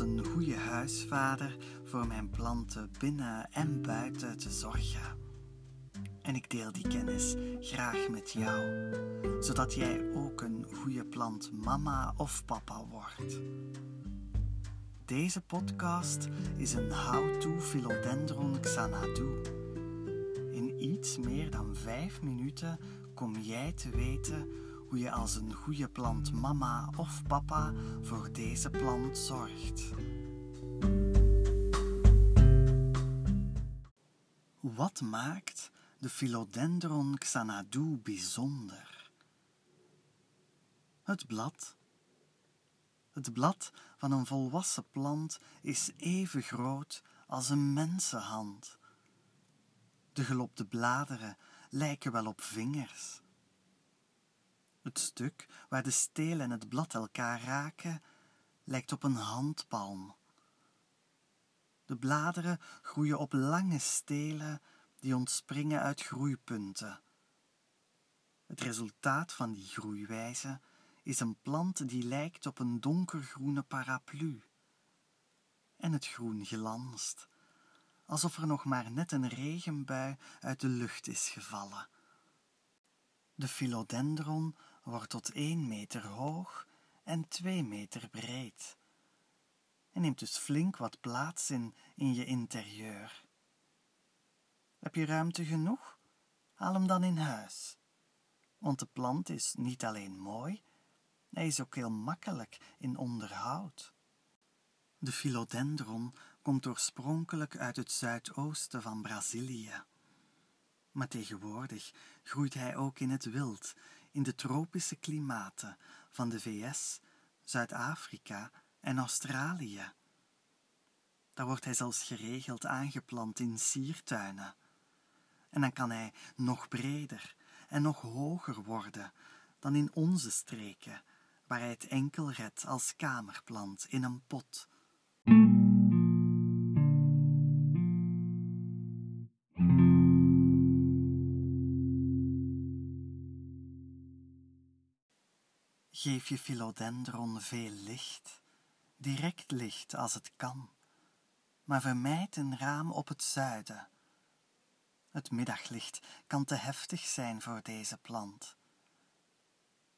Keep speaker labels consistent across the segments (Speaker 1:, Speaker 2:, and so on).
Speaker 1: een goede huisvader voor mijn planten binnen en buiten te zorgen. En ik deel die kennis graag met jou, zodat jij ook een goede plant mama of papa wordt. Deze podcast is een how-to Philodendron Xanadu. In iets meer dan vijf minuten kom jij te weten hoe je als een goede plant mama of papa voor deze plant zorgt. Wat maakt de Philodendron Xanadu bijzonder? Het blad. Het blad van een volwassen plant is even groot als een mensenhand. De gelopte bladeren lijken wel op vingers. Het stuk waar de steel en het blad elkaar raken, lijkt op een handpalm. De bladeren groeien op lange stelen die ontspringen uit groeipunten. Het resultaat van die groeiwijze is een plant die lijkt op een donkergroene paraplu. En het groen glanst, alsof er nog maar net een regenbui uit de lucht is gevallen. De philodendron wordt tot 1 meter hoog en 2 meter breed en neemt dus flink wat plaats in in je interieur. Heb je ruimte genoeg? Haal hem dan in huis. Want de plant is niet alleen mooi, hij is ook heel makkelijk in onderhoud. De philodendron komt oorspronkelijk uit het zuidoosten van Brazilië. Maar tegenwoordig groeit hij ook in het wild, in de tropische klimaten van de VS, Zuid-Afrika en Australië. Daar wordt hij zelfs geregeld aangeplant in siertuinen. En dan kan hij nog breder en nog hoger worden dan in onze streken, waar hij het enkel redt als kamerplant in een pot. Geef je philodendron veel licht, direct licht als het kan, maar vermijd een raam op het zuiden. Het middaglicht kan te heftig zijn voor deze plant.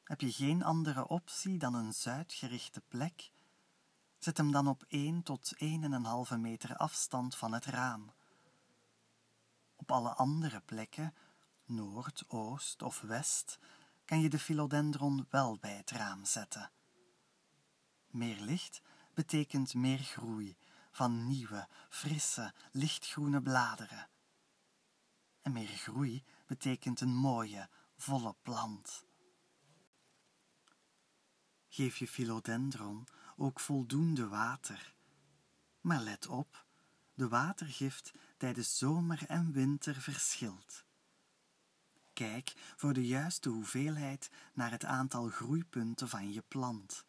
Speaker 1: Heb je geen andere optie dan een zuidgerichte plek? Zet hem dan op 1 tot 1,5 meter afstand van het raam. Op alle andere plekken, noord, oost of west, kan je de philodendron wel bij het raam zetten. Meer licht betekent meer groei van nieuwe, frisse, lichtgroene bladeren. En meer groei betekent een mooie, volle plant. Geef je philodendron ook voldoende water. Maar let op, de watergift tijdens zomer en winter verschilt. Kijk voor de juiste hoeveelheid naar het aantal groeipunten van je plant.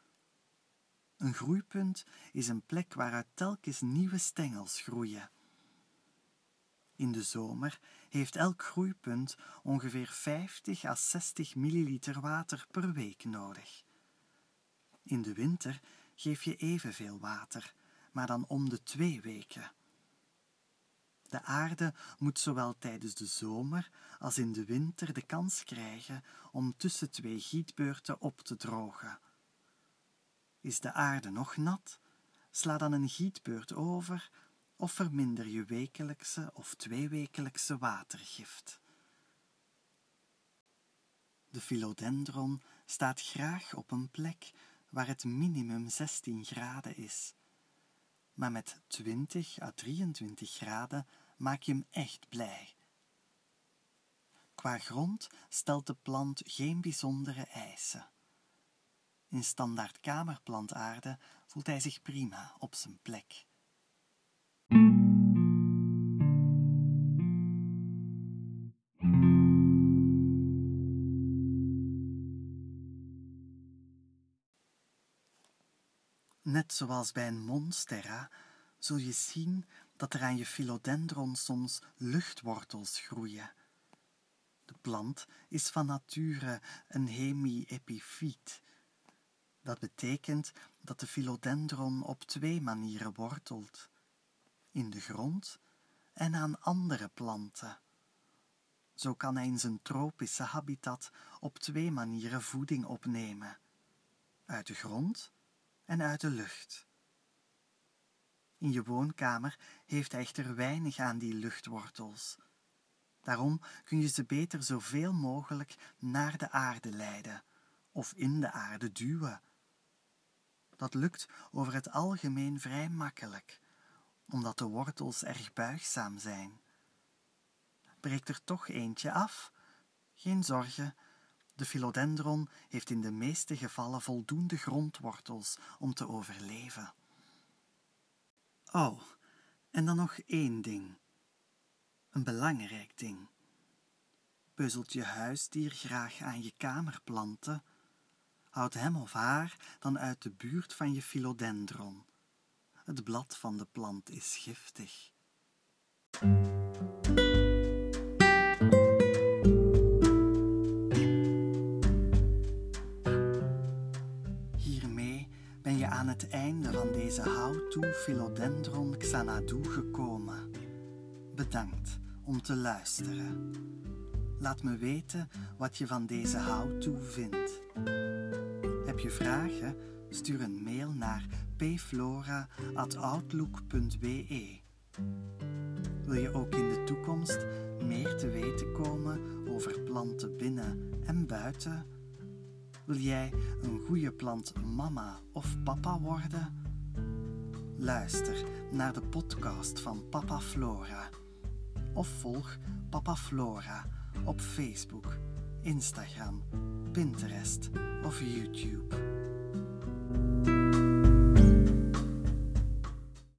Speaker 1: Een groeipunt is een plek waaruit telkens nieuwe stengels groeien. In de zomer heeft elk groeipunt ongeveer 50 à 60 milliliter water per week nodig. In de winter geef je evenveel water, maar dan om de twee weken. De aarde moet zowel tijdens de zomer als in de winter de kans krijgen om tussen twee gietbeurten op te drogen. Is de aarde nog nat? Sla dan een gietbeurt over of verminder je wekelijkse of tweewekelijkse watergift. De philodendron staat graag op een plek waar het minimum 16 graden is. Maar met 20 à 23 graden maak je hem echt blij. Qua grond stelt de plant geen bijzondere eisen. In standaard kamerplantaarde voelt hij zich prima op zijn plek. Net zoals bij een monstera zul je zien dat er aan je philodendron soms luchtwortels groeien. De plant is van nature een hemiepifiet. Dat betekent dat de philodendron op twee manieren wortelt: in de grond en aan andere planten. Zo kan hij in zijn tropische habitat op twee manieren voeding opnemen: uit de grond en uit de lucht. In je woonkamer heeft echter weinig aan die luchtwortels. Daarom kun je ze beter zoveel mogelijk naar de aarde leiden of in de aarde duwen. Dat lukt over het algemeen vrij makkelijk, omdat de wortels erg buigzaam zijn. Breekt er toch eentje af? Geen zorgen, de philodendron heeft in de meeste gevallen voldoende grondwortels om te overleven. Oh, en dan nog één ding. Een belangrijk ding. Puzzelt je huisdier graag aan je kamerplanten? Houd hem of haar dan uit de buurt van je philodendron. Het blad van de plant is giftig. How-to Philodendron Xanadu gekomen. Bedankt om te luisteren. Laat me weten wat je van deze how-to vindt. Heb je vragen? Stuur een mail naar pflora.outlook.be. Wil je ook in de toekomst meer te weten komen over planten binnen en buiten? Wil jij een goede plant mama of papa worden? Luister naar de podcast van Papa Flora of volg Papa Flora op Facebook, Instagram, Pinterest of YouTube.